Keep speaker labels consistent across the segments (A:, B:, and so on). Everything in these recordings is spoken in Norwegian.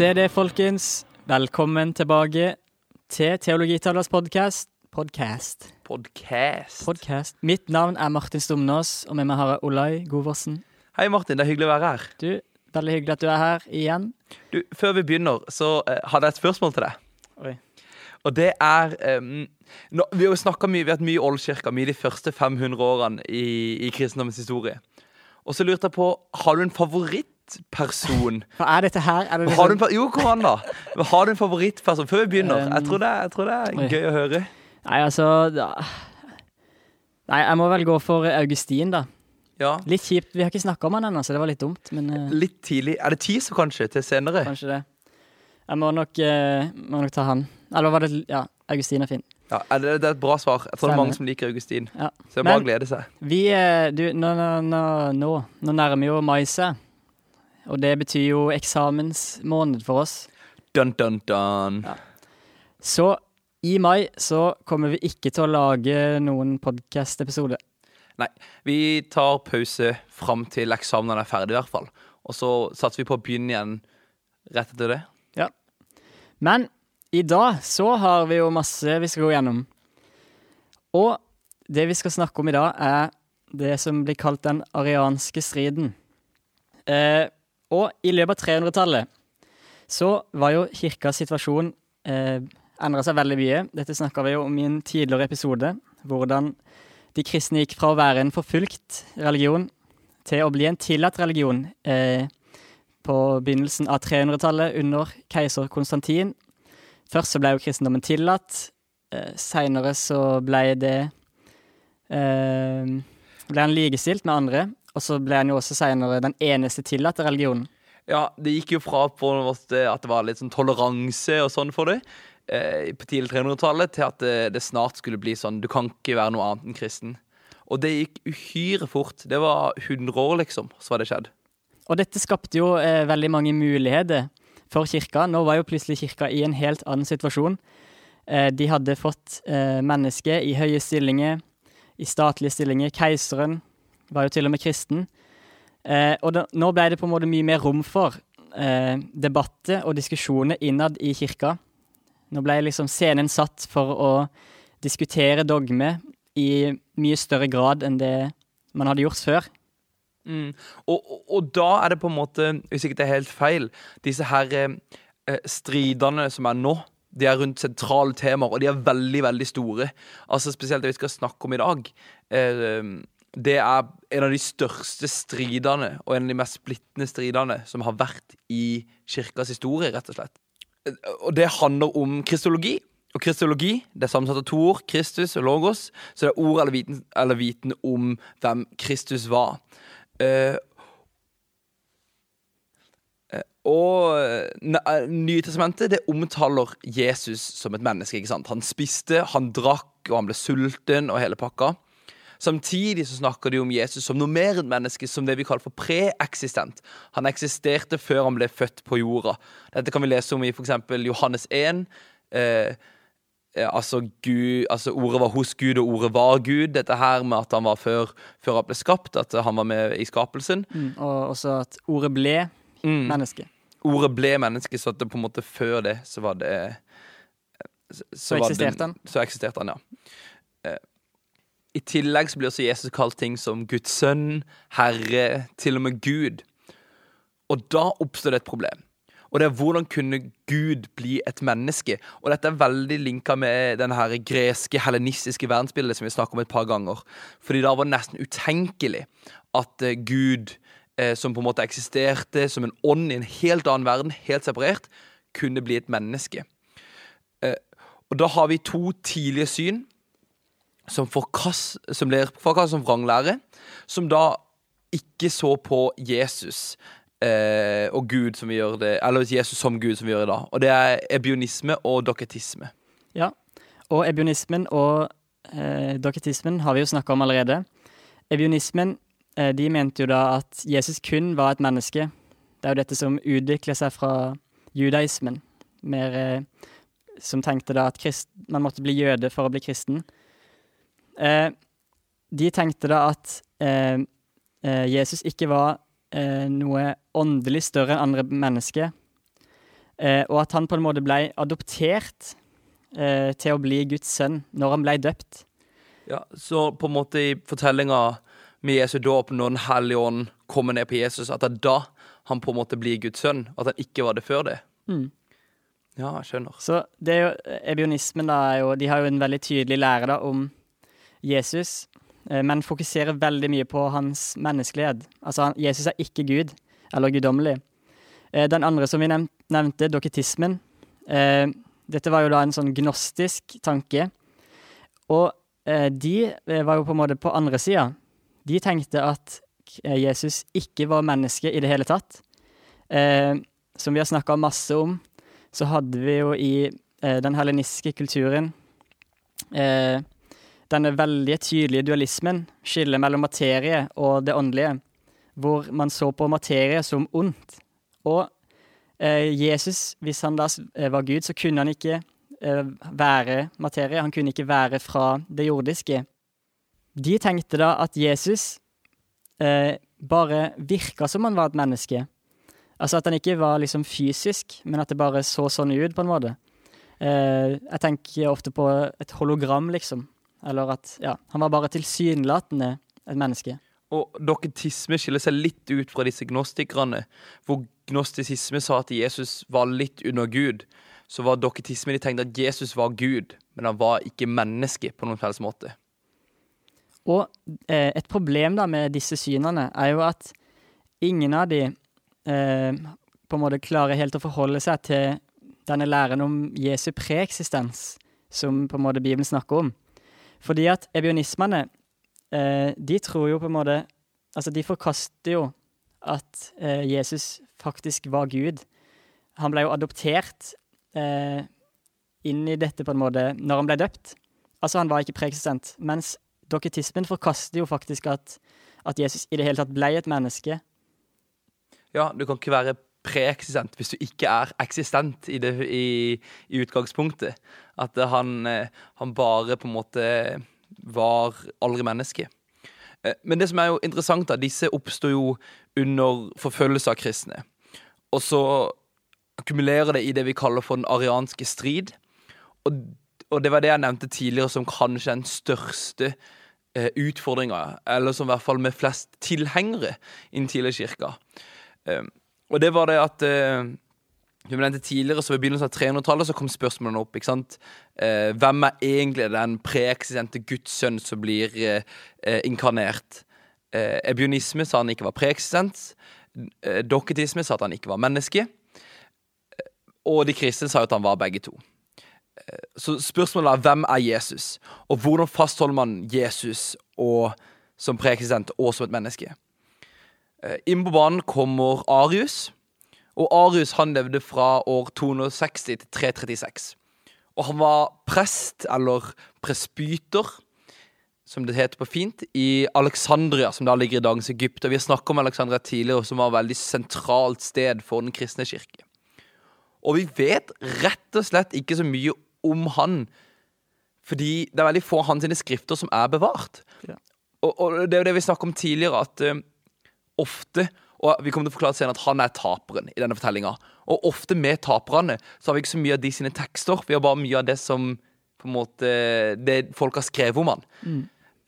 A: Se det, folkens. Velkommen tilbake til Teologitalers podkast. Podcast.
B: Podcast.
A: Podcast. Mitt navn er Martin Stumnås, og med meg har jeg Olai Govorsen.
B: Hei, Martin. Det er hyggelig å være her.
A: Du, veldig hyggelig at du er her igjen.
B: Du, Før vi begynner, så uh, hadde jeg et spørsmål til deg.
A: Oi.
B: Og det er um, nå, Vi har jo mye, vi har hatt mye Oldkirka mye de første 500 årene i, i kristendommens historie. Og så lurte jeg på Har du en favorittperson?
A: Er dette her? Er det
B: Har du en,
A: liksom,
B: jo, kom an, da. Har du en favorittperson før vi begynner? Jeg tror det, jeg tror det er gøy å høre.
A: Nei, altså da. Nei, jeg må vel gå for Augustin, da.
B: Ja.
A: Litt kjipt. Vi har ikke snakka om han ennå, så det var litt dumt. Men uh...
B: Litt tidlig. Er det teaser, kanskje, til senere?
A: kanskje det. Jeg må nok, uh, må nok ta han. Eller var det Ja, Augustin er fin.
B: Ja, det, det er et bra svar. Jeg tror det er mange som liker Augustin.
A: Ja.
B: Så det er bare å glede seg.
A: Vi eh, Du, nå, nå, nå, nå nærmer jo mai seg. Og det betyr jo eksamensmåned for oss.
B: Dun, dun, dun.
A: Ja. Så i mai så kommer vi ikke til å lage noen podkast-episode.
B: Vi tar pause fram til eksamenene er ferdig, i hvert fall. Og så satser vi på å begynne igjen rett etter det. Ja.
A: Men i dag så har vi jo masse vi skal gå gjennom. Og det vi skal snakke om i dag, er det som blir kalt den arianske striden. Eh, og i løpet av 300-tallet så var jo kirkas situasjon eh, endra seg veldig mye. Dette snakka vi jo om i en tidligere episode. Hvordan de kristne gikk fra å være en forfulgt religion til å bli en tillatt religion eh, på begynnelsen av 300-tallet under keiser Konstantin. Først så ble jo kristendommen tillatt. Eh, Seinere så ble det eh, ble han likestilt med andre. Og så ble han jo også senere den eneste tillatte religionen.
B: Ja, det gikk jo fra på at det var litt sånn toleranse og sånn for det, eh, på tidlig 300-tallet, til at det, det snart skulle bli sånn Du kan ikke være noe annet enn kristen. Og det gikk uhyre fort. Det var 100 år, liksom, så var det skjedd.
A: Og dette skapte jo eh, veldig mange muligheter for kirka. Nå var jo plutselig kirka i en helt annen situasjon. Eh, de hadde fått eh, mennesker i høye stillinger, i statlige stillinger. Keiseren var jo til og med kristen. Eh, og da, nå ble det på en måte mye mer rom for eh, debatter og diskusjoner innad i kirka. Nå ble liksom scenen satt for å diskutere dogme i mye større grad enn det man hadde gjort før.
B: Mm. Og, og, og da er det på en måte, hvis ikke det er helt feil, disse her eh, eh, stridene som er nå, de er rundt sentrale temaer, og de er veldig, veldig store. Altså Spesielt det vi skal snakke om i dag. Eh, det er en av de største stridene, og en av de mest splittende stridene, som har vært i kirkas historie, rett og slett. Og det handler om kristologi. Og kristologi det er sammensatt av to ord, Kristus og logos. Så det er ord eller viten, eller viten om hvem Kristus var. Eh, og eh, Nytestamentet det omtaler Jesus som et menneske. ikke sant? Han spiste, han drakk, og han ble sulten og hele pakka. Samtidig så snakker de om Jesus som noe mer enn menneske, som det vi kaller for preeksistent. Han eksisterte før han ble født på jorda. Dette kan vi lese om i f.eks. Johannes 1. Eh, eh, altså, Gud, altså Ordet var hos Gud, og ordet var Gud. Dette her med at han var før, før han ble skapt, at han var med i skapelsen.
A: Mm, og også at ordet ble
B: Mm.
A: menneske.
B: Ordet ble menneske, så at det på en måte før det så var det Så,
A: Så
B: så
A: eksisterte han.
B: Så eksisterte han, ja. I tillegg så blir også Jesus kalt ting som Guds sønn, Herre, til og med Gud. Og da oppstår det et problem. Og det er hvordan kunne Gud bli et menneske? Og dette er veldig linka med den her greske, hellenistiske verdensbildet som vi snakker om et par ganger. Fordi da var det nesten utenkelig at eh, Gud, eh, som på en måte eksisterte som en ånd i en helt annen verden, helt separert, kunne bli et menneske. Eh, og da har vi to tidlige syn som, forkast, som ble forkastet som vranglære, som da ikke så på Jesus eh, og Gud som vi gjør det Eller Jesus som Gud som vi gjør det da. Og det er ebionisme og doketisme.
A: Ja. Og ebionismen og eh, doketismen har vi jo snakka om allerede. Ebionismen eh, de mente jo da at Jesus kun var et menneske. Det er jo dette som utvikler seg fra judaismen. Mer eh, som tenkte da at krist, man måtte bli jøde for å bli kristen. Eh, de tenkte da at eh, eh, Jesus ikke var eh, noe åndelig større enn andre mennesker. eh, og at han på en måte ble adoptert eh, til å bli Guds sønn når han ble døpt.
B: Ja, Så på en måte i fortellinga med Jesu dåp, når Den hellige ånd kommer ned på Jesus, at det er da han på en måte blir Guds sønn, at han ikke var det før det.
A: Mm.
B: Ja, jeg skjønner.
A: Så det er jo, ebionismen da, er jo, de har jo en veldig tydelig lære da, om Jesus, eh, men fokuserer veldig mye på hans menneskelighet. Altså, Jesus er ikke Gud, eller guddommelig. Eh, den andre som vi nevnte, doketismen, eh, dette var jo da en sånn gnostisk tanke. Og de var jo på en måte på andre sida. De tenkte at Jesus ikke var menneske i det hele tatt. som vi har snakka masse om, så hadde vi jo i den helenistiske kulturen denne veldig tydelige dualismen, skillet mellom materie og det åndelige, hvor man så på materie som ondt. Og eh, Jesus, hvis han da var Gud, så kunne han ikke eh, være materie. Han kunne ikke være fra det jordiske. De tenkte da at Jesus eh, bare virka som han var et menneske. Altså at han ikke var liksom fysisk, men at det bare så sånn ut, på en måte. Eh, jeg tenker ofte på et hologram, liksom. Eller at ja, han var bare tilsynelatende et menneske.
B: Og doketisme skiller seg litt ut fra disse gnostikerne, hvor gnostisisme sa at Jesus var litt under Gud. Så var doketisme de tenkte at Jesus var Gud, men han var ikke menneske på noen felles måte.
A: Og eh, et problem da med disse synene er jo at ingen av de eh, på en måte klarer helt å forholde seg til denne læren om Jesu preeksistens, som på en måte Bibelen snakker om. Fordi at ebionismene, eh, de tror jo på en måte Altså, de forkaster jo at eh, Jesus faktisk var Gud. Han ble jo adoptert eh, inn i dette på en måte når han ble døpt. Altså, han var ikke preeksistent. Mens doketismen forkaster jo faktisk at, at Jesus i det hele tatt ble et menneske.
B: Ja, du kan ikke være preeksistent hvis du ikke er eksistent i, det, i, i utgangspunktet. At han, eh, han, bare på en måte var aldri menneske. Eh, men det som er jo interessant, da, disse oppstår jo under forfølgelse av kristne. Og så akkumulerer det i det vi kaller for den arianske strid. Og, og det var det jeg nevnte tidligere som kanskje den største eh, utfordringa, eller som i hvert fall med flest tilhengere innen kirka, Eh, og det var det at eh, som nevnte tidligere, så Ved begynnelsen av 300-tallet så kom spørsmålene opp. ikke sant? Eh, hvem er egentlig den preeksistente Guds sønn som blir eh, eh inkarnert? Eh, ebionisme sa han ikke var preeksistent. Eh, dokketisme sa at han ikke var menneske. Eh, og de kristne sa at han var begge to. Så spørsmålet er hvem er Jesus, og hvordan fastholder man Jesus og, som preeksistent og som et menneske? Eh, inn på banen kommer Arius. Og Arius han levde fra år 260 til 336. Og han var prest, eller presbyter, som det heter på fint, i Alexandria, som da ligger i dagens Egypt. Og vi har snakket om Alexandria tidligere, som var et veldig sentralt sted for den kristne kirke. Og vi vet rett og slett ikke så mye om han, fordi det er veldig få av hans skrifter som er bevart. Ja. Og, og, det er jo det vi snakket om tidligere, at uh, ofte og vi kommer til å forklare senere at han er taperen i denne fortellinga. Og ofte med taperne så har vi ikke så mye av de sine tekster. Vi har bare mye av det som på en måte Det folk har skrevet om han. Mm.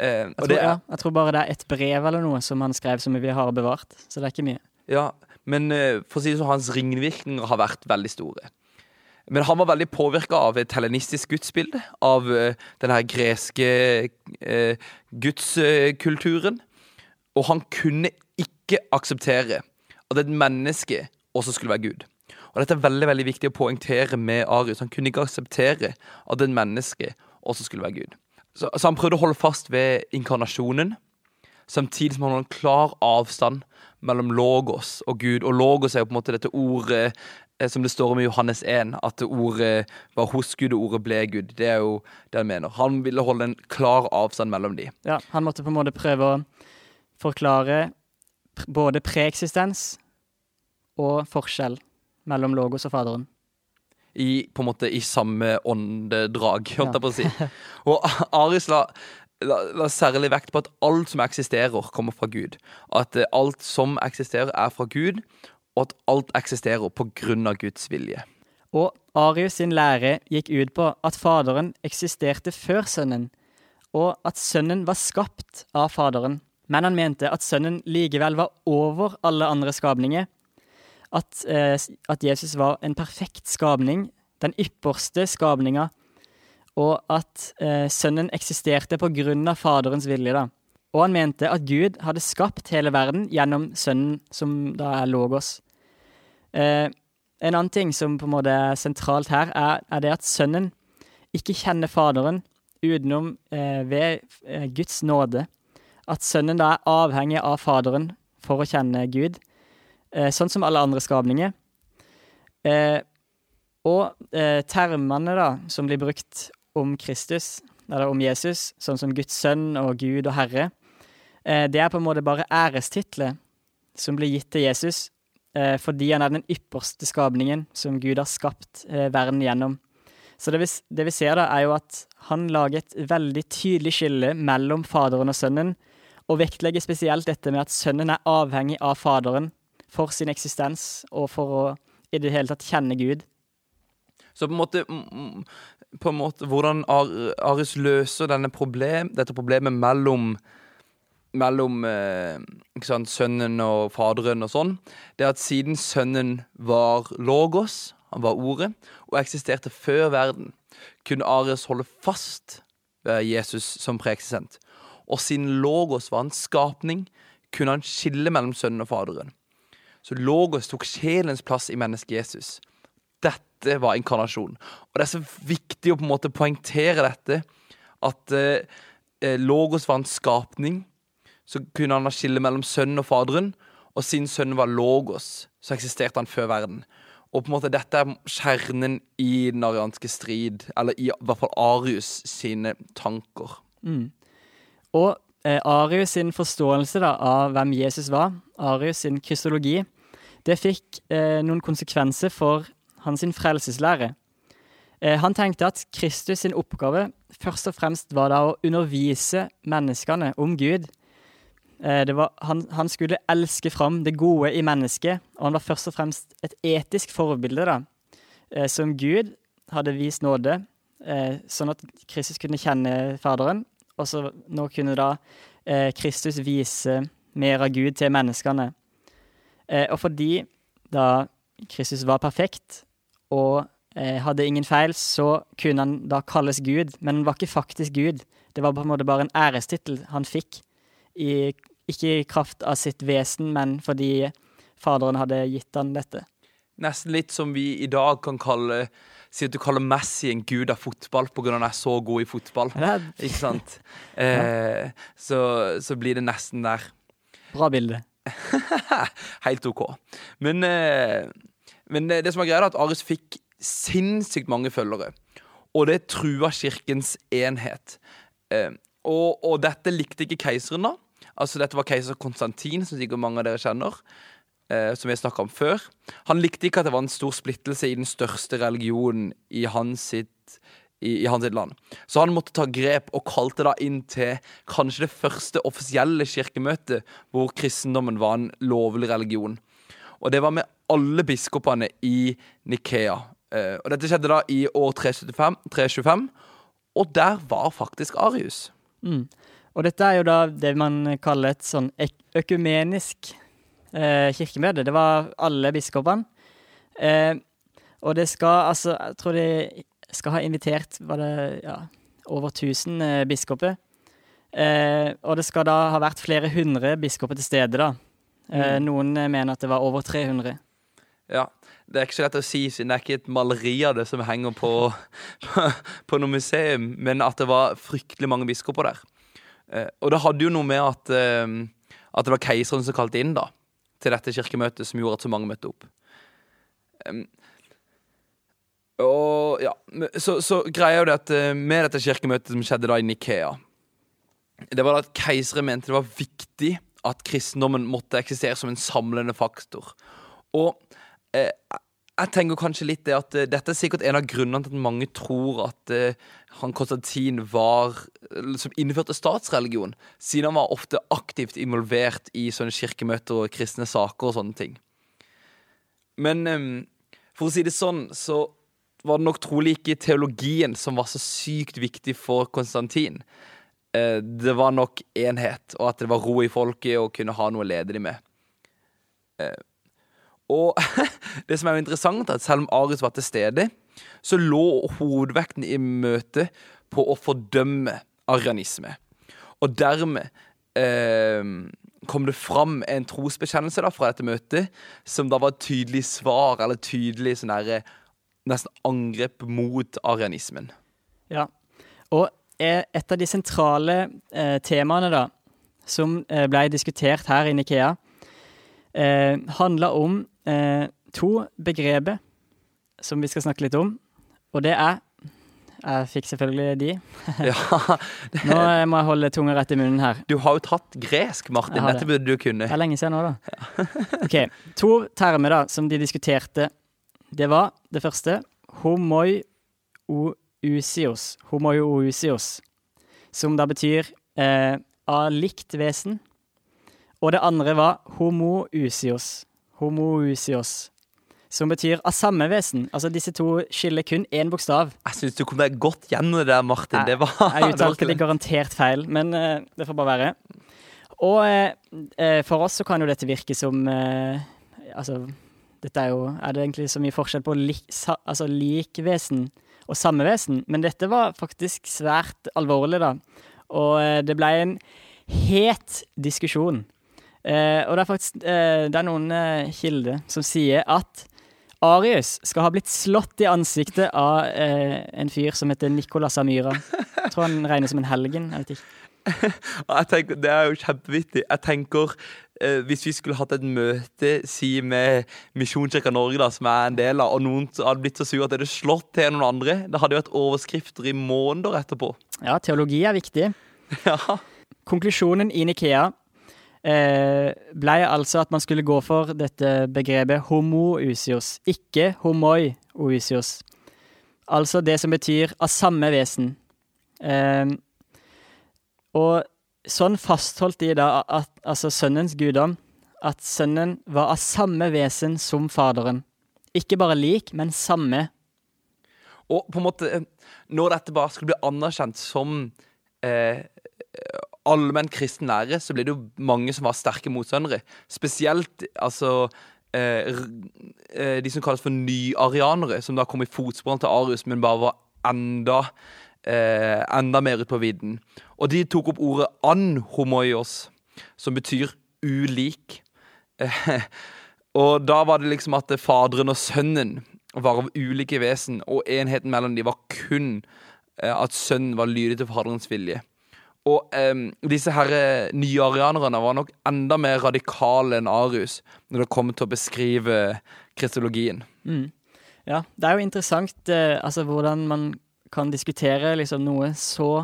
A: Eh, jeg, tror, er, ja, jeg, tror, bare det er et brev eller noe som han skrev som vi har bevart. Så det er ikke mye.
B: Ja, men eh, for å si det sånn, hans ringvirkninger har vært veldig store. Men han var veldig påvirka av et helenistisk gudsbilde. Av uh, den her greske uh, gudskulturen. Og han kunne ikke akseptere at et menneske også skulle være Gud. Og Dette er veldig veldig viktig å poengtere med Arius. Han kunne ikke akseptere at et menneske også skulle være Gud. Så, så han prøvde å holde fast ved inkarnasjonen, samtidig som han hadde en klar avstand mellom logos og Gud. Og logos er jo på en måte dette ordet eh, som det står om i Johannes 1, at ordet var hos Gud, og ordet ble Gud. Det er jo det han mener. Han ville holde en klar avstand mellom de.
A: Ja, Han måtte på en måte prøve å forklare både preeksistens og forskjell mellom Logos og Faderen.
B: I, på en måte, i samme åndedrag, holdt jeg på å si. Og Aris la, la, la, særlig vekt på at alt som eksisterer, kommer fra Gud. At alt som eksisterer, er fra Gud, og at alt eksisterer på grunn av Guds vilje.
A: Og Arius sin lære gikk ut på at Faderen eksisterte før Sønnen, og at Sønnen var skapt av Faderen. Men han mente at Sønnen likevel var over alle andre skapninger. At, eh, at Jesus var en perfekt skapning, den ypperste skapninga, og at eh, Sønnen eksisterte på grunn av Faderens vilje. da. Og han mente at Gud hadde skapt hele verden gjennom Sønnen, som da er Logos. Eh, en annen ting som på en måte er sentralt her, er, er det at Sønnen ikke kjenner Faderen utenom eh, ved eh, Guds nåde. At Sønnen da er avhengig av Faderen for å kjenne Gud, eh, sånn som alle andre skapninger. Eh, og eh, termene da, som blir brukt om Kristus, eller om Jesus, sånn som Guds sønn og Gud og Herre, det er på en måte bare ærestitler som blir gitt til Jesus fordi han er den ypperste skapningen som Gud har skapt verden gjennom. Så det vi, det vi, ser da, er jo at han lager et veldig tydelig skille mellom Faderen og Sønnen, og vektlegger spesielt dette med at Sønnen er avhengig av Faderen for sin eksistens og for å i det hele tatt kjenne Gud.
B: Så på en måte, på en måte Hvordan Arius løser problem, dette problemet mellom mellom eh, sant, sønnen og faderen og sånn, det er at siden sønnen var logos, han var ordet, og eksisterte før verden, kunne Arius holde fast ved Jesus som preeksistent. Og siden logos var en skapning, kunne han skille mellom sønnen og faderen. Så logos tok sjelens plass i mennesket Jesus. Dette var inkarnasjon. Og det er så viktig å på en måte poengtere dette. At eh, eh, Logos var en skapning. Så kunne han ha skille mellom sønnen og faderen. Og siden sønnen var Logos, så eksisterte han før verden. Og på en måte dette er kjernen i den arianske strid, eller i, i hvert fall Arius sine tanker.
A: Mm. Og eh, Arius sin forståelse da, av hvem Jesus var, Arius sin kristologi, det fikk eh, noen konsekvenser for hans frelseslære. Eh, han tenkte at Kristus sin oppgave først og fremst var da å undervise menneskene om Gud. Eh, var, han, han, skulle elske fram det gode i mennesket, og han var først og fremst et etisk forbilde da, eh, som Gud hadde vist nåde, sånn at Kristus kunne kjenne Faderen. Og så nå kunne da Kristus vise mer av Gud til menneskene. Og fordi da Kristus var perfekt, og eh, hadde ingen feil, så kunne han da kalles Gud, men han var ikke faktisk Gud. Det var på en måte bare en ærestittel han fikk, i, ikke i kraft av sitt vesen, men fordi Faderen hadde gitt han dette.
B: Nesten litt som vi i dag kan kalle Si at du kaller Messi en gud av fotball pga. han er så god i fotball. Ja. Ikke sant? Eh, så, så, blir det nesten der.
A: Bra bilde.
B: Helt OK. Men eh, men det, det som er greia, er at Aris fikk sinnssykt mange følgere. Og det trua kirkens enhet. Eh, og, og, dette likte ikke keiseren, da. Altså Dette var keiser Konstantin, som sikkert mange av dere kjenner. Eh, som vi snakka om før. Han likte ikke at det var en stor splittelse i den største religionen i hans sitt i, i hans land. Så han måtte ta grep og kalte da inn til kanskje det første offisielle kirkemøtet hvor kristendommen var en lovlig religion. Og det var med alle biskopene i Nikea. Eh, og dette skjedde da i år 375, 325, og der var faktisk Arius.
A: Mm. Og dette er jo da det man kaller et sånn økumenisk kirkemøte. Det var alle biskopene. Eh, og det skal altså Jeg tror de skal ha invitert var det, ja, over 1000 eh, biskoper. Eh, og det skal da ha vært flere hundre biskoper til stede, da. Eh, mm. Noen mener at det var over 300.
B: Ja. Det er ikke så lett å si, siden det er ikke et maleri av det som henger på, på, på noe museum, men at det var fryktelig mange biskoper der. Eh, og det hadde jo noe med at, eh, at det var keiseren som kalte inn da, til dette kirkemøtet, som gjorde at så mange møtte opp. Um, og ja, Så, så greia jo det at eh, med dette kirkemøtet som skjedde da i Nikea Det var da at keisere mente det var viktig at kristendommen måtte eksistere som en samlende faktor. Og eh, jeg tenker kanskje litt det at uh, dette er sikkert en av grunnene til at mange tror at uh, han Konstantin var Som innførte statsreligion, siden han var ofte aktivt involvert i sånne kirkemøter og kristne saker og sånne ting. Men um, for å si det sånn, så var det nok trolig ikke teologien som var så sykt viktig for Konstantin. Eh, det var nok enhet, og at det var ro i folket og kunne ha noe å lede dem med. Eh, og det som er jo interessant, er at selv om Arius var til stede, så lå hovedvekten i møtet på å fordømme arianisme. Og dermed eh, kom det fram en trosbekjennelse da fra dette møtet, som da var et tydelig svar, eller tydelig sånn derre Nesten angrep mot arianismen.
A: Ja. Og et av de sentrale eh, temaene da, som eh, ble diskutert her i Nikea, eh, handler om eh, to begreper som vi skal snakke litt om. Og det er Jeg fikk selvfølgelig de.
B: ja,
A: Nå eh, må jeg holde tunga rett i munnen her.
B: Du har jo tatt gresk, Martin.
A: Det.
B: Dette burde du kunne.
A: Det er lenge siden nå, da. Ok, To termer da, som de diskuterte. Det var det første homoiousios. Homoiousios. Som da betyr eh, av likt vesen. Og det andre var homousios. Homousios. Som betyr av samme vesen. Altså disse to skiller kun én bokstav.
B: Jeg syns du kom deg godt gjennom det der, Martin. Det var,
A: Jeg
B: det var
A: uttalte
B: ikke
A: det garantert feil, men uh, det får bare være. Og eh, for oss så kan jo dette virke som uh, Altså, dette er jo Er det egentlig så mye forskjell på lik, sa, altså likvesen og samme vesen? Men dette var faktisk svært alvorlig, da. Og det ble en het diskusjon. Eh, og det er faktisk eh, Det er noen eh, kilder som sier at Arius skal ha blitt slått i ansiktet av eh, en fyr som heter Nicolas Amyra. Jeg tror han regnes som en helgen. Jeg vet ikke.
B: Jeg tenker, det er jo kjempevittig. Jeg tenker eh, Hvis vi skulle hatt et møte si med Misjonskirka Norge, da, som er en del av, og noen hadde blitt så sur at de hadde slått til noen andre, det hadde jo vært overskrifter i måneder etterpå.
A: Ja, teologi er viktig.
B: Ja.
A: Konklusjonen i Nikea eh, ble altså at man skulle gå for dette begrepet homoousios, ikke homoi-ousios. Altså det som betyr av samme vesen. Eh, og sånn fastholdt de da at altså sønnens guddom, at sønnen var av samme vesen som faderen. Ikke bare lik, men samme.
B: Og på en måte, eh, når dette bare skulle bli anerkjent som eh, allmenn kristen lære, så ble det jo mange som var sterke motstandere. Spesielt altså eh, eh, de som kalles for nyarianere, som da kom i fotsporene til Arius, men bare var enda eh, enda mer ut på vidden. Og de tok opp ordet anhomoios, som betyr ulik. Eh, og da var det liksom at faderen og sønnen var av ulike vesen, og enheten mellom dem var kun eh, at sønnen var lydig til faderens vilje. Og um, disse her eh, nye arianerne var nok enda mer radikale enn Arius når det kommer til å beskrive kristologien.
A: Mm. Ja, det er jo interessant eh, altså hvordan man kan diskutere liksom noe så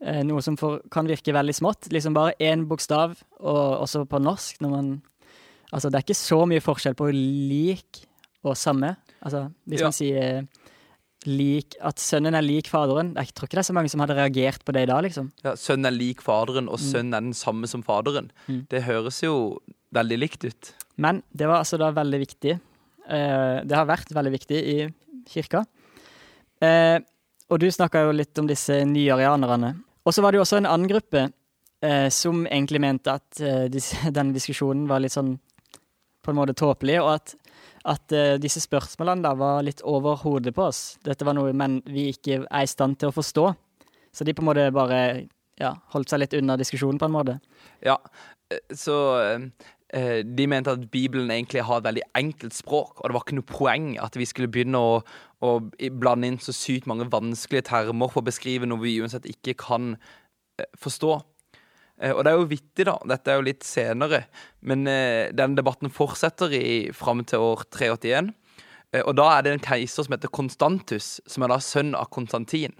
A: eh, Noe som for, kan virke veldig smått. Liksom bare én bokstav, og også på norsk, når man Altså, det er ikke så mye forskjell på lik og samme. Altså, hvis
B: Ja.
A: man sier lik At sønnen er lik faderen Jeg tror ikke det er så mange som hadde reagert på det i dag, liksom.
B: Ja, sønnen er lik faderen, og
A: Mm.
B: sønnen er den samme som faderen.
A: Mm.
B: Det høres jo veldig likt ut.
A: Men det var altså da veldig viktig. Eh, det har vært veldig viktig i kirka. Eh, og du snakka jo litt om disse nyarianerne. Og så var det jo også en annen gruppe eh, som egentlig mente at denne diskusjonen var litt sånn på en måte tåpelig, og at, at uh, disse spørsmålene da var litt over hodet på oss. Dette var noe men vi ikke er i stand til å forstå. Så de på en måte bare ja, holdt seg litt unna diskusjonen, på en måte.
B: Ja, eh, så eh, de mente at Bibelen egentlig har et veldig enkelt språk, og det var ikke noe poeng at vi skulle begynne å, å blande inn så sykt mange vanskelige termer for å beskrive noe vi uansett ikke kan forstå. Eh, og det er jo vittig, da. Dette er jo litt senere, men eh, denne debatten fortsetter i, fram til år 381. Eh, og da er det en keiser som heter Konstantus, som er da sønn av Konstantin.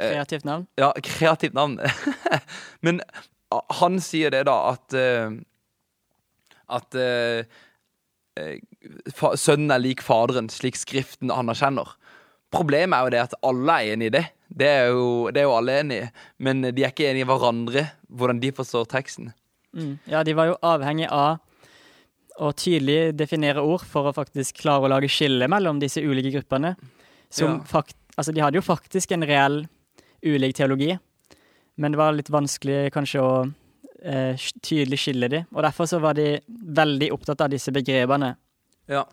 A: Kreativt navn.
B: Ja, kreativt navn. Men han sier det, da, at At sønnen er lik faderen, slik Skriften anerkjenner. Problemet er jo det at alle er enig i det. Det er jo, det er jo alle enig i. Men de er ikke enige i hverandre, hvordan de forstår teksten.
A: Mm. Ja, de var jo avhengig av å tydelig definere ord for å faktisk klare å lage skille mellom disse ulike gruppene. Som
B: Ja.
A: fakt, altså, de hadde jo faktisk en reell ulik teologi, men det var litt vanskelig kanskje å eh, tydelig skille de, og derfor så var de veldig opptatt av disse begrepene.
B: Ja.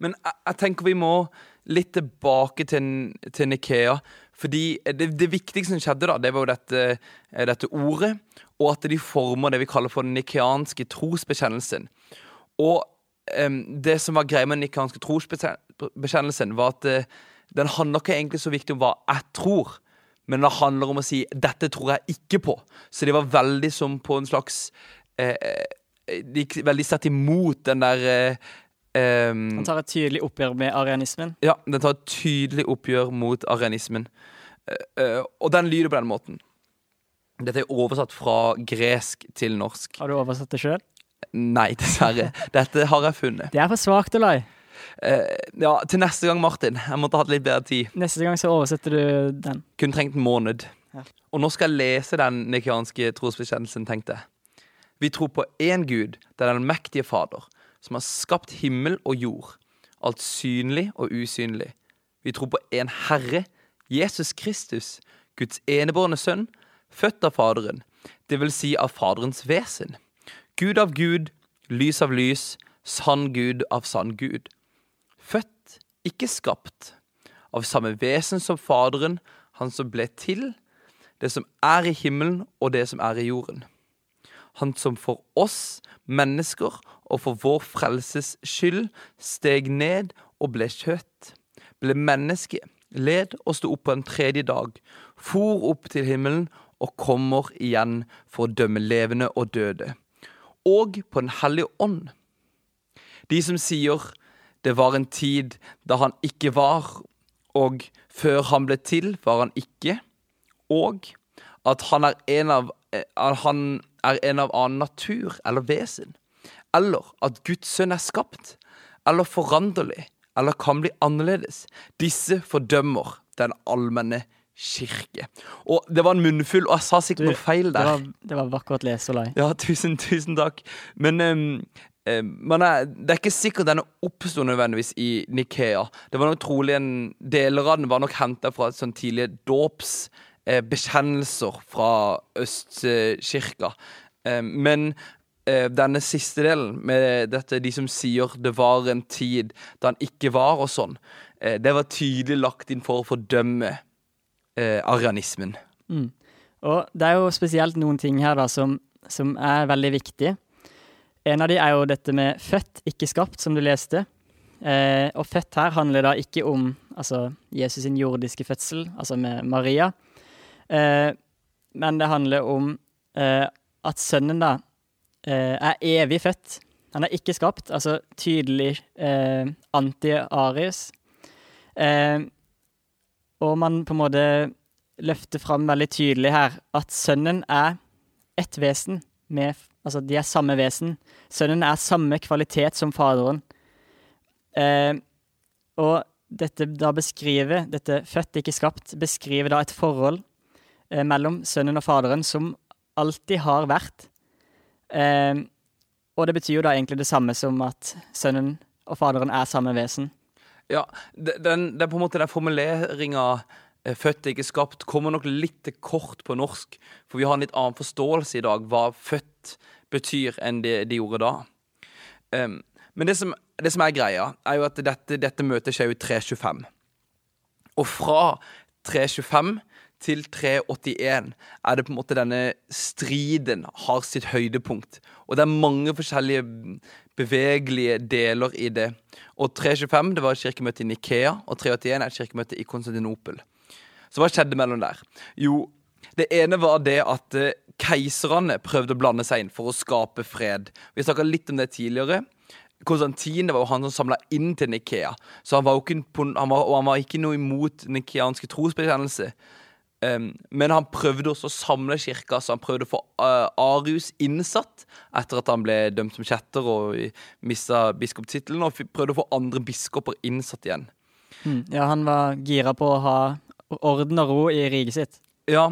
B: Men jeg, jeg tenker vi må litt tilbake til, til Nikea. Fordi det, det viktigste som skjedde, da, det var jo dette, eh, dette ordet, og at de former det vi kaller for den nikeanske trosbekjennelsen. Og um, det som var greia med den nikeanske trosbekjennelsen, var at uh, den handler ikke egentlig så viktig om hva jeg tror, men det handler om å si 'dette tror jeg ikke på'. Så det var veldig som på en slags eh, eh, De gikk veldig sterkt imot den der eh, em,
A: Han tar et tydelig oppgjør med arianismen.
B: ja, den tar et tydelig oppgjør mot arianismen. Uh, uh, og den lyder på den måten. Dette er oversatt fra gresk til norsk.
A: Har du oversatt det sjøl?
B: Nei, dessverre. Dette har jeg funnet.
A: Det er for svakt, Olai.
B: Uh, ja, til neste gang, Martin. Jeg måtte hatt litt bedre tid.
A: Neste gang så oversetter du den.
B: Kunne trengt en måned.
A: Ja.
B: Og nå skal jeg lese den nikianske trosbekjennelsen, tenkte jeg. Vi tror på én Gud, det er den mektige Fader, som har skapt himmel og jord, alt synlig og usynlig. Vi tror på en Herre, Jesus Kristus, Guds enebårne sønn, født av Faderen, det vil si av Faderens vesen. Gud av Gud, lys av lys, sann Gud av sann Gud. Født, ikke skapt, av samme vesen som Faderen, han som ble til, det som er i himmelen og det som er i jorden. Han som for oss mennesker og for vår frelses skyld steg ned og ble kjøtt, ble menneske, led og sto opp på en tredje dag, for opp til himmelen og kommer igjen for å dømme levende og døde. Og på Den hellige ånd. De som sier det var en tid da han ikke var, og før han ble til, var han ikke, og at han er en av, han er en av annen natur eller vesen, eller at Guds sønn er skapt, eller foranderlig, eller kan bli annerledes. Disse fordømmer den allmenne kirke. Og det var en munnfull, og jeg sa sikkert
A: Du,
B: noe feil
A: Det
B: der.
A: var, det var vakkert lest, Olai.
B: Ja, tusen, tusen takk. Men um, men er, det er ikke sikkert denne oppsto nødvendigvis i Nikea. Det var nok trolig en Deler av den var nok henta fra et sånn tidlige dåpsbekjennelser fra østkirka. Um, men eh, denne siste delen, med dette de som sier det var en tid da han ikke var, og sånn, eh, det var tydelig lagt inn for å fordømme eh, arianismen.
A: Mm. Og det er jo spesielt noen ting her da som, som er veldig viktig. En av de er jo dette med født, ikke skapt, som du leste. Eh, og født her handler da ikke om altså, Jesus sin jordiske fødsel, altså med Maria. Eh, men det handler om eh, at sønnen da eh, er evig født. Han er ikke skapt, altså tydelig eh, anti-Arius. Eh, og man på en måte løfter fram veldig tydelig her at sønnen er ett vesen. Med, altså, de er samme vesen. Sønnen er samme kvalitet som faderen. Eh, og dette da beskriver, dette født, ikke skapt, beskriver da et forhold eh, mellom sønnen og faderen som alltid har vært. Eh, og det betyr jo da egentlig det samme som at sønnen og faderen er samme vesen.
B: Ja, den, den, er på den formuleringa 'født 'født, ikke skapt' kommer nok litt til kort på norsk. For vi har en litt annen forståelse i dag hva 'født' betyr, enn det de gjorde da. Um, men det som, det som er greia, er jo at dette, dette møtet skjer jo i 325. Og fra 325 til 381 er det på en måte denne striden har sitt høydepunkt. Og det er mange forskjellige bevegelige deler i det. Og 325 det var et kirkemøte i Nikea, og 381 er et kirkemøte i Konstantinopel. Så hva skjedde mellom der? Jo, det ene var det at eh, keiserne prøvde å blande seg inn for å skape fred. Vi snakka litt om det tidligere. Konstantin det var jo han som samla inn til Nikea. Så han var ikke, han var, og han var ikke noe imot nikeanske trosbekjennelse. Um, men han prøvde også å samle kirka, så han prøvde å få uh, Arius innsatt etter at han ble dømt som kjetter og mista biskoptittelen, og prøvde å få andre biskoper innsatt igjen.
A: Mm. Ja, han var gira på å ha orden og ro i riket sitt.
B: Ja.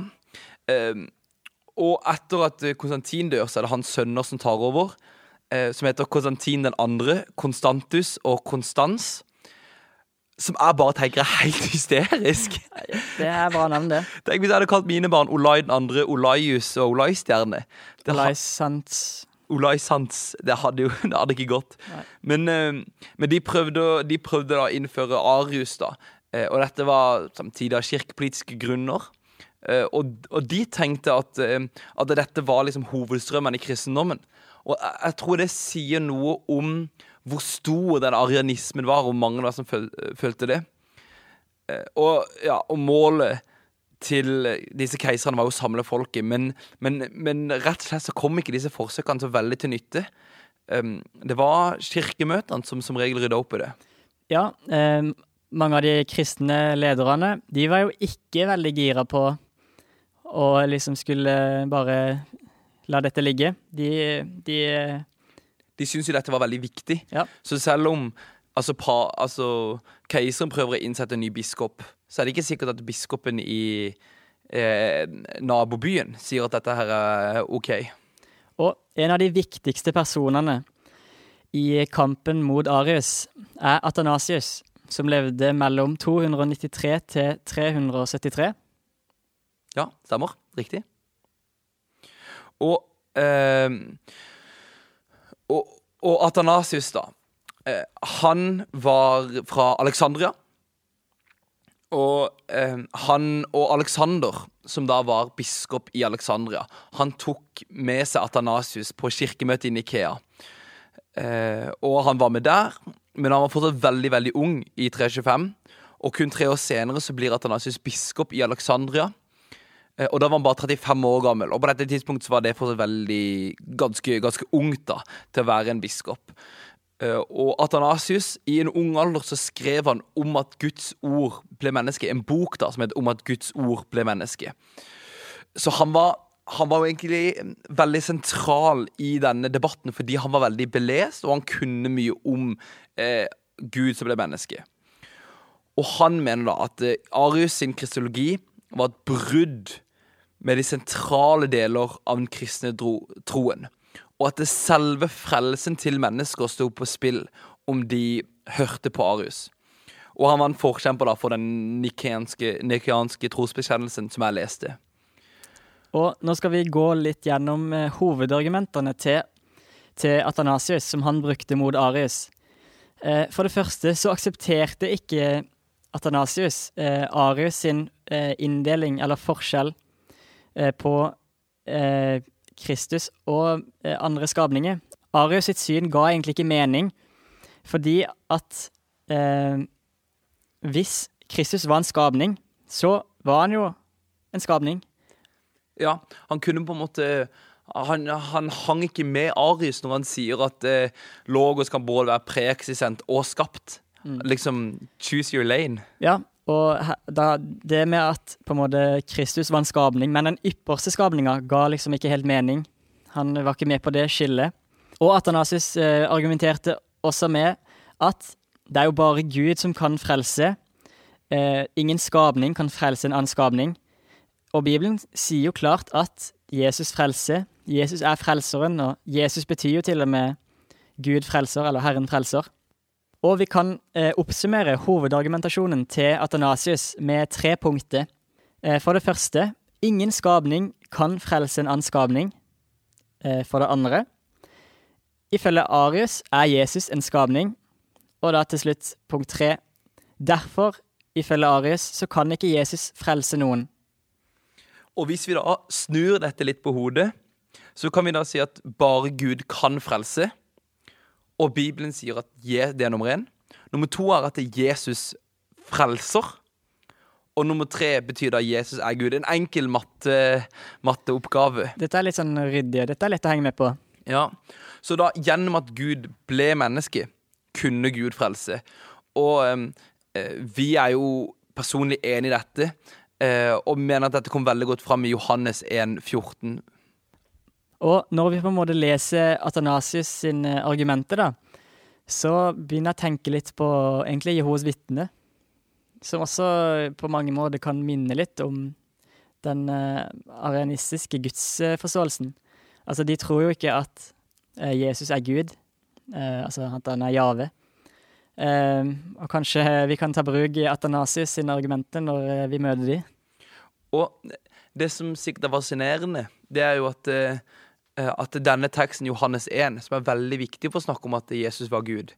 B: Um, og etter at eh, Konstantin dør, så er det hans sønner som tar over, uh, som heter Konstantin den andre, Konstantus og Konstans. Som jeg bare tenker er helt hysterisk.
A: Det er bra navn, det.
B: Tenk hvis jeg hadde kalt mine barn Olai den andre, Olaius og Olai-stjerne.
A: Olai Sants.
B: Olai Sants. Det hadde jo det hadde ikke gått. Men, eh, men de, prøvde, de prøvde da å innføre Arius, da. Eh, Og dette var samtidig av kirkepolitiske grunner. Eh, Og, og de tenkte at, at dette var liksom hovedstrømmen i kristendommen. Og jeg, jeg tror det sier noe om hvor stor den arianismen var, og mange da som føl, følte det. Eh, Og, ja, og målet til disse keiserne var jo å samle folket, men, men, men rett og slett så kom ikke disse forsøkene så veldig til nytte. Um, det var kirkemøtene som som regel rydda opp i det.
A: Ja, eh, mange av de kristne lederne, de var jo ikke veldig gira på å liksom skulle bare la dette ligge. De, de
B: De syntes jo dette var veldig viktig.
A: Ja.
B: Så selv om altså, pa, altså, keiseren prøver å innsette en ny biskop, så er det ikke sikkert at biskopen i eh, nabobyen sier at dette her er OK.
A: Og en av de viktigste personene i kampen mot Arius er Athanasius, som levde mellom 293 til 373.
B: Ja, stemmer. Riktig. Og eh, og, og Athanasius, da. Eh, han var fra Alexandria. Og eh, han og Alexander, som da var biskop i Alexandria, han tok med seg Athanasius på kirkemøtet i Nikea. Eh, og han var med der, men han var fortsatt veldig, veldig ung i 325. Og kun tre år senere så blir Athanasius biskop i Alexandria. Eh, Og da var han bare 35 år gammel, og på dette tidspunktet så var det fortsatt veldig ganske, ganske ungt da, til å være en biskop. Eh, Og Athanasius, i en ung alder, så skrev han om at Guds ord ble menneske. En bok da, som het Om at Guds ord ble menneske. Så han var, han var jo egentlig veldig sentral i denne debatten, fordi han var veldig belest, og han kunne mye om eh, Gud som ble menneske. Og han mener da at eh, Arius sin kristologi var et brudd med de sentrale deler av den kristne troen. Og at det selve frelsen til mennesker sto på spill om de hørte på Arius. Og han var en forkjemper da for den nikeanske trosbekjennelsen som jeg leste.
A: Og nå skal vi gå litt gjennom eh, hovedargumentene til, til Athanasius, som han brukte mot Arius. Eh, for det første så aksepterte ikke Athanasius eh, Arius sin inndeling, eller forskjell, på eh, Kristus og eh, andre skapninger. Arius sitt syn ga egentlig ikke mening, fordi at eh, hvis Kristus var en skapning, så var han jo en skapning.
B: Ja, han kunne på en måte han, han hang ikke med Arius når han sier at eh, logos kan både være preeksistent og skapt. Liksom choose your lane.
A: Ja, og da, det med at på en måte Kristus var en skapning, men den ypperste skapninga ga liksom ikke helt mening. Han var ikke med på det skillet. Og Atanasius eh, argumenterte også med at det er jo bare Gud som kan frelse. Eh, ingen skapning kan frelse en annen skapning. Og Bibelen sier jo klart at Jesus frelser. Jesus er frelseren, og Jesus betyr jo til og med Gud frelser, eller Herren frelser. Og vi kan eh, oppsummere hovedargumentasjonen til Athanasius med tre punkter. Eh, for det første, ingen skapning kan frelse en annen skapning. Eh, for det andre, ifølge Arius er Jesus en skapning. Og da til slutt punkt tre. Derfor, ifølge Arius, så kan ikke Jesus frelse noen.
B: Og hvis vi da snur dette litt på hodet, så kan vi da si at bare Gud kan frelse. Og Bibelen sier at det er nummer én. Nummer to er at Jesus frelser. Og nummer tre betyr da Jesus er Gud. En enkel matte, matteoppgave.
A: Dette er litt sånn ryddig, dette er lett å henge med på.
B: Ja. Så da, gjennom at Gud ble menneske, kunne Gud frelse. Og eh, vi er jo personlig enig i dette, eh, og mener at dette kom veldig godt fram i Johannes 1, 14.
A: Og når vi på en måte leser Athanasius sine argumenter, da, så begynner jeg å tenke litt på egentlig Jehovas vitne, som også på mange måter kan minne litt om den uh, arianistiske gudsforståelsen. Altså, de tror jo ikke at uh, Jesus er Gud, uh, altså at han er Jave. Uh, og kanskje vi kan ta bruk i Atanasius sine argumenter når eh, vi møter de.
B: Og det som sikkert er fascinerende, det er jo at, eh, at denne teksten, Johannes 1, som er veldig viktig for å snakke om at Jesus var Gud,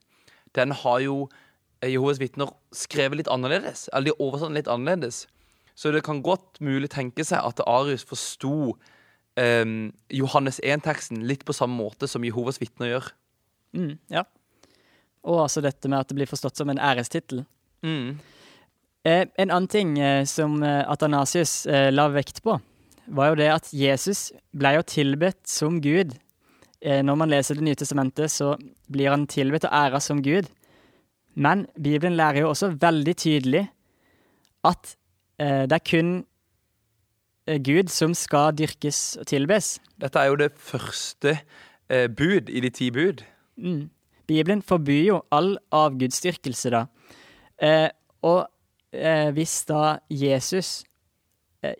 B: den har jo eh, Jehovas vitner skrevet litt annerledes. Eller de oversatt litt annerledes. Så det kan godt mulig tenke seg at Arius forsto eh, Johannes 1-teksten litt på samme måte som Jehovas vitner gjør.
A: Mm, ja. Og altså dette med at det blir forstått som en ærestittel.
B: Mm.
A: Eh, en annen ting eh, som eh, Atanasius eh, la vekt på, var jo det at Jesus ble jo tilbedt som Gud. Eh, når man leser Det nye testamentet, så blir han tilbedt og æra som Gud. Men Bibelen lærer jo også veldig tydelig at eh, det er kun Gud som skal dyrkes og tilbes.
B: Dette er jo det første bud i de ti bud.
A: Mm. Bibelen forbyr jo all avgudsdyrkelse, da. Eh, og eh, hvis da Jesus eh,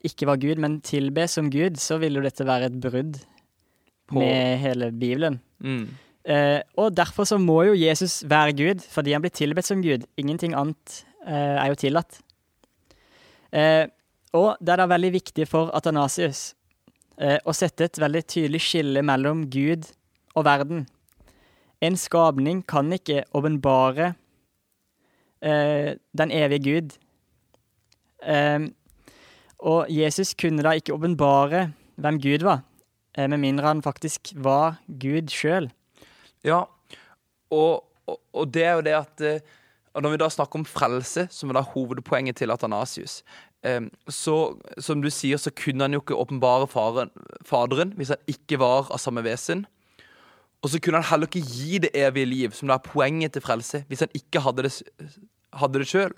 A: ikke var Gud, men tilbe som Gud, så ville jo dette være et brudd På. med hele Bibelen.
B: Mm.
A: Eh, og derfor så må jo Jesus være Gud, fordi han blir tilbedt som Gud. Ingenting annet eh, er jo tillatt. Eh, og det er da veldig viktig for Atanasius å sette et veldig tydelig skille mellom Gud og verden. En skapning kan ikke åpenbare eh, den evige Gud. Eh, og Jesus kunne da ikke åpenbare hvem Gud var, eh, med mindre han faktisk var Gud sjøl.
B: Ja, og, og, og, det er jo det at eh, Når vi da snakker om frelse, som er da hovedpoenget til Atanasius, eh, så som du sier, så kunne han jo ikke åpenbare Faderen hvis han ikke var av samme vesen. Og så kunne han heller ikke gi det evige liv, som da er poenget til frelse, hvis han ikke hadde det, hadde.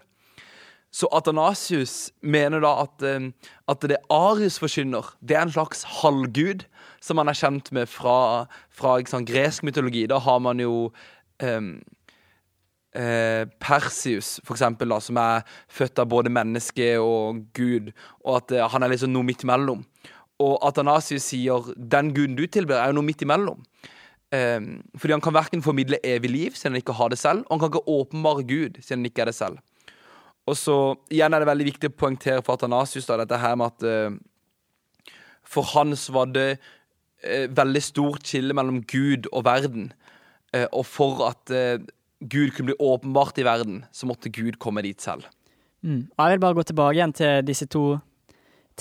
B: Så Atanasius mener da at, eh, at det Arius forkynner, det er en slags halvgud som man er kjent med fra, fra sant, gresk mytologi. Da har man jo um, eh, Persius, for eksempel, da, som er født av både menneske og gud, og at eh, han er liksom noe midt imellom. Og Atanasius sier den guden du tilber, er jo noe midt imellom. Eh, fordi han kan verken formidle evig liv siden han ikke har det selv, og han kan ikke åpenbare Gud siden han ikke er det selv. Og så igjen er det veldig viktig å poengtere for Atanasius da, dette her med at uh, for hans var det uh, veldig stort skille mellom Gud og verden. Uh, og for at Gud kunne bli åpenbart i verden, så måtte Gud komme dit selv.
A: Mm. Jeg vil bare gå tilbake igjen til disse to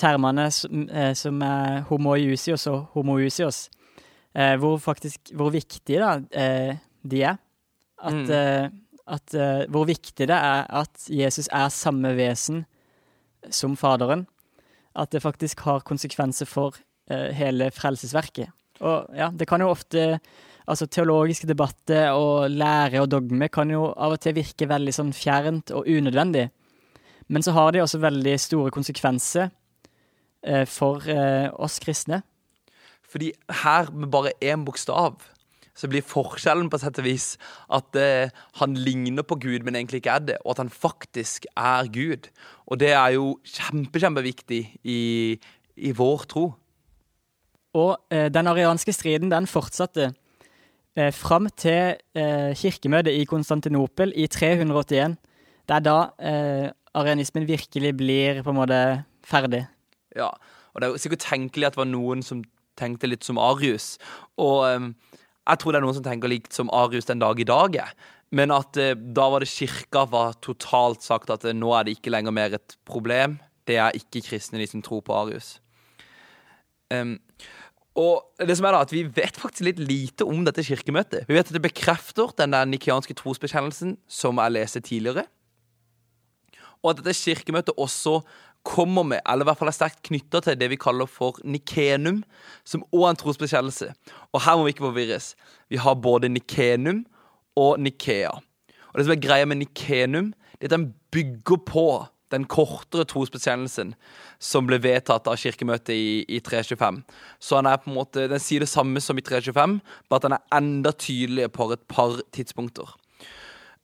A: termene som, som er homoiusios og homoousios eh, hvor faktisk Hvor viktig da de er. At, mm. At uh, Hvor viktig det er at Jesus er samme vesen som Faderen. At det faktisk har konsekvenser for uh, hele frelsesverket. Og ja, det kan jo ofte Altså, teologiske debatter og lære og dogme kan jo av og til virke veldig sånn fjernt og unødvendig. Men så har de også veldig store konsekvenser uh, for oss kristne.
B: Fordi her, med bare én bokstav, så blir forskjellen på sett og vis at eh, han ligner på Gud, men egentlig ikke er det, og at han faktisk er Gud. Og det er jo kjempe, kjempeviktig i, i vår tro.
A: Og eh, den arianske striden, den fortsatte eh, fram til eh, kirkemøtet i Konstantinopel i 381. Det er da eh, arianismen virkelig blir på en måte ferdig.
B: Ja, og det er jo sikkert tenkelig at det var noen som tenkte litt som Arius. Og um, jeg tror det er noen som tenker likt som Arius den dag i dag. Men at eh, da var det kirka var totalt sagt at eh, nå er det ikke lenger mer et problem. Det er ikke kristne, de som tror på Arius. Um, og det som er da, at Vi vet faktisk litt lite om dette kirkemøtet. Vi vet at det bekrefter den der nikianske trosbekjennelsen som jeg leste tidligere. Og at dette kirkemøtet også kommer med, eller i hvert fall er sterkt knytta til det vi kaller for nikenum, som òg er en trosbekjennelse. Og her må vi ikke forvirres. Vi har både nikenum og nikea. Og det som er greia med nikenum, det er at den bygger på den kortere trosbekjennelsen som ble vedtatt av kirkemøtet i, i 325. Så han er på en måte, den sier det samme som i 325, bare at den er enda tydeligere på et par tidspunkter.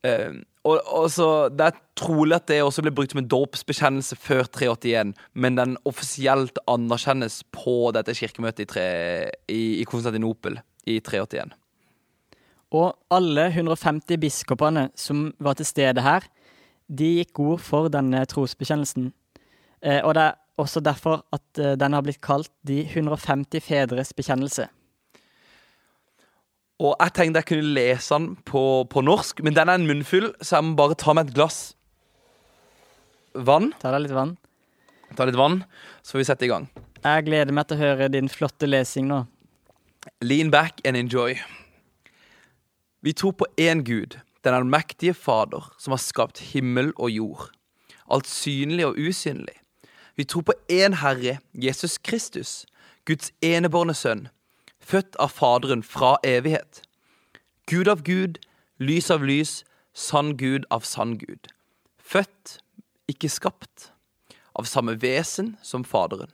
B: Uh, og, og så, Det er trolig at det også ble brukt som en dåpsbekjennelse før 381, men den offisielt anerkjennes på dette kirkemøtet i, tre, i, i Konstantinopel i 381.
A: Og alle 150 biskopene som var til stede her, de gikk god for denne trosbekjennelsen. Eh, og det er også derfor at eh, den har blitt kalt De 150 fedres bekjennelse.
B: Og jeg tenkte jeg kunne lese den på, på norsk, men den er en munnfull, så jeg må bare ta med et glass vann.
A: Ta deg litt vann.
B: Ta litt vann, så får vi sette i gang.
A: Jeg gleder meg til å høre din flotte lesing nå.
B: Lean back and enjoy. Vi tror på én Gud, den allmektige Fader, som har skapt himmel og jord. Alt synlig og usynlig. Vi tror på én Herre, Jesus Kristus, Guds enebårne sønn, født av Faderen fra evighet. Gud av Gud, lys av lys, sann Gud av sann Gud. Født, ikke skapt, av samme vesen som Faderen.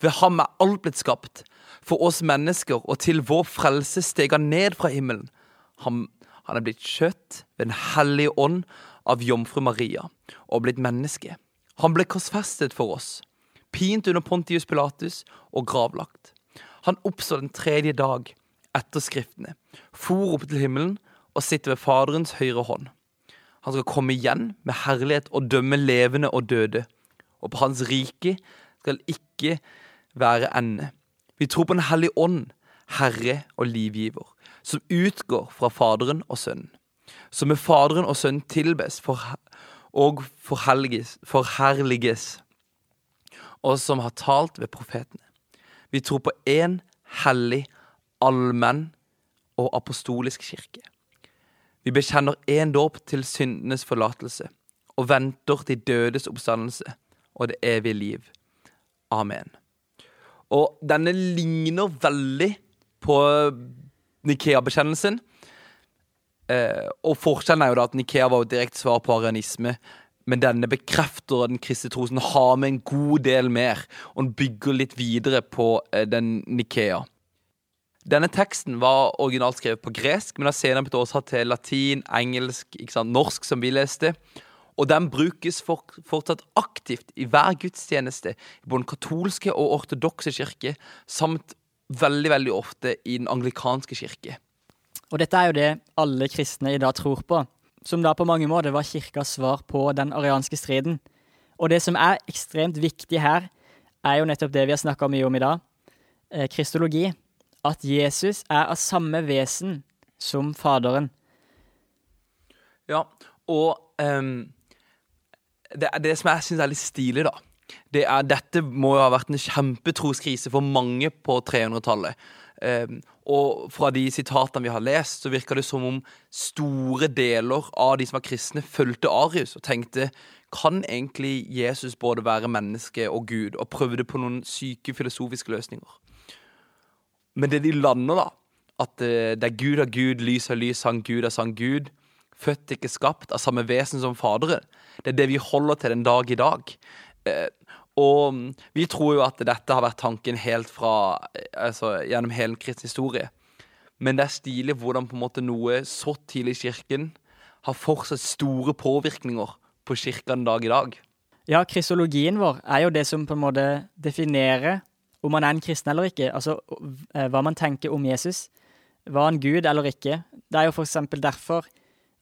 B: Ved ham er alt blitt skapt, for oss mennesker, og til vår frelse steg han ned fra himmelen. Han, han er blitt kjøtt ved Den hellige ånd av jomfru Maria, og blitt menneske. Han ble korsfestet for oss, pint under Pontius Pilatus og gravlagt. Han oppstår den tredje dag etter skriftene, for opp til himmelen og sitter ved Faderens høyre hånd. Han skal komme igjen med herlighet og dømme levende og døde, og på hans rike skal ikke være ende. Vi tror på Den hellige ånd, Herre og livgiver, som utgår fra Faderen og Sønnen, som med Faderen og Sønnen tilbes for, og forherliges, forherliges, og som har talt ved profetene. Vi tror på én hellig, allmenn og apostolisk kirke. Vi bekjenner én dåp til syndenes forlatelse og venter til dødes oppstandelse og det evige liv. Amen. Og denne ligner veldig på Nikea-bekjennelsen. Eh, og forskjellen er jo da at Nikea var jo direkte svar på arianisme. Men denne bekrefter den kristne tro som har med en god del mer, og den bygger litt videre på eh, den Nikea. Denne teksten var originalt skrevet på gresk, men har senere blitt oversatt til latin, engelsk, norsk, som vi leste. Og den brukes for, fortsatt aktivt i hver gudstjeneste i både den katolske og ortodokse kirke, samt veldig, veldig ofte i den anglikanske kirke.
A: Og dette er jo det alle kristne i dag tror på, som da på mange måter var kirkas svar på den arianske striden. Og det som er ekstremt viktig her, er jo nettopp det vi har snakka mye om i dag, eh, kristologi. At Jesus er av samme vesen som Faderen.
B: Ja, og um, det, det, som jeg syns er litt stilig, da, det er dette må jo ha vært en kjempetroskrise for mange på 300-tallet. Um, og fra de sitatene vi har lest, så virker det som om store deler av de som var kristne, fulgte Arius og tenkte kan egentlig Jesus både være menneske og Gud, og prøvde på noen syke filosofiske løsninger. Men det de lander, da, at eh, det er Gud av Gud, lys av lys, sang Gud av sang Gud, født, ikke skapt, av samme vesen som Faderen, det er det vi holder til den dag i dag. Og mm, vi tror jo at dette har vært tanken helt fra eh, altså, gjennom hele kristens historie. Men det er stilig hvordan på en måte noe så tidlig i kirken har fortsatt store påvirkninger på kirka den dag i dag.
A: Ja, kristologien vår er jo det som på en måte definerer om man er en kristen eller ikke. Altså eh, hva man tenker om Jesus. Var han Gud eller ikke? Det er jo eksempel derfor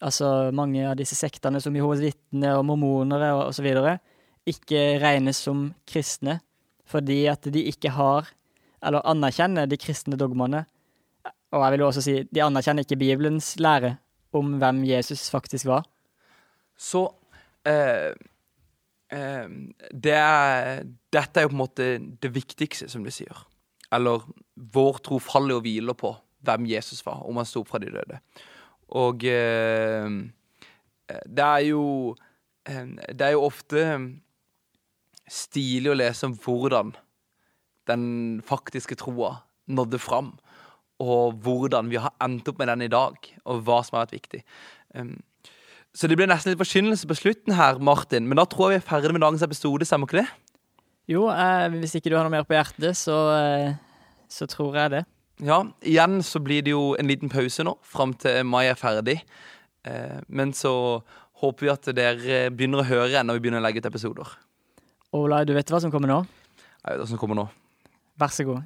A: altså mange av disse sektene som Jehovas vitner og mormonere og osv. ikke regnes som kristne fordi at de ikke har, eller anerkjenner, de kristne dogmene. Og jeg vil også si, de anerkjenner ikke Bibelens lære om hvem Jesus faktisk var.
B: Så eh, eh, det er, Dette er jo på en måte det viktigste, som du sier. Eller vår tro faller og hviler på hvem Jesus var, om han sto opp fra de døde. Og eh, det er jo eh, Det er jo ofte stilig å lese om hvordan den faktiske troa nådde fram, og hvordan vi har endt opp med den i dag, og hva som har vært viktig. Um, så det blir nesten litt forkynnelse på slutten her, Martin, men da tror jeg vi er ferdig med dagens episode, stemmer ikke det?
A: Jo, eh, hvis ikke du har noe mer på hjertet, så, eh, så tror jeg det.
B: Ja, igjen så blir det jo en liten pause nå, fram til mai er ferdig. Eh, men så håper vi at dere begynner å høre når vi begynner å legge ut episoder.
A: Olai, du vet hva som kommer nå?
B: Jeg vet hva som kommer nå.
A: Vær så god.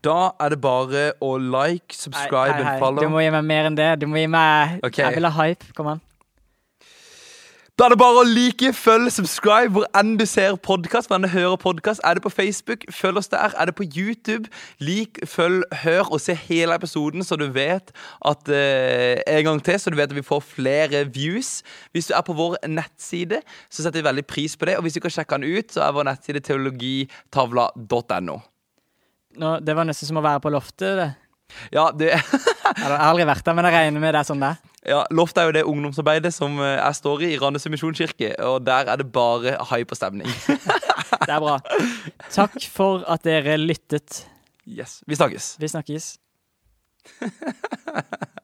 B: Da er det bare å like, subscribe
A: Hei, hei, hei.
B: and follow.
A: Du må gi meg mer enn det. Du må gi meg
B: okay.
A: Jeg vil ha hype. Kom an.
B: Da er det bare å like, følge, subscribe hvor enn du ser podkast. Hvor enn du hører podcast. Er det på Facebook, følg oss der. Er det på YouTube, lik, følg, hør og se hele episoden, så du vet at eh, En gang til, så du vet at vi får flere views. Hvis du er på vår nettside, så setter vi veldig pris på det. Og hvis du kan sjekke den ut, så er vår nettside teologitavla.no.
A: Nå, det var nesten som å være på loftet. det.
B: Ja, det
A: Jeg har aldri vært der, men jeg regner med det er sånn det er.
B: Ja, Loft er jo det ungdomsarbeidet som eh, jeg står i i Randesund misjonskirke, og der er det bare hyperstemning.
A: Det er bra. Takk for at dere lyttet.
B: Yes, Vi snakkes.
A: Vi snakkes.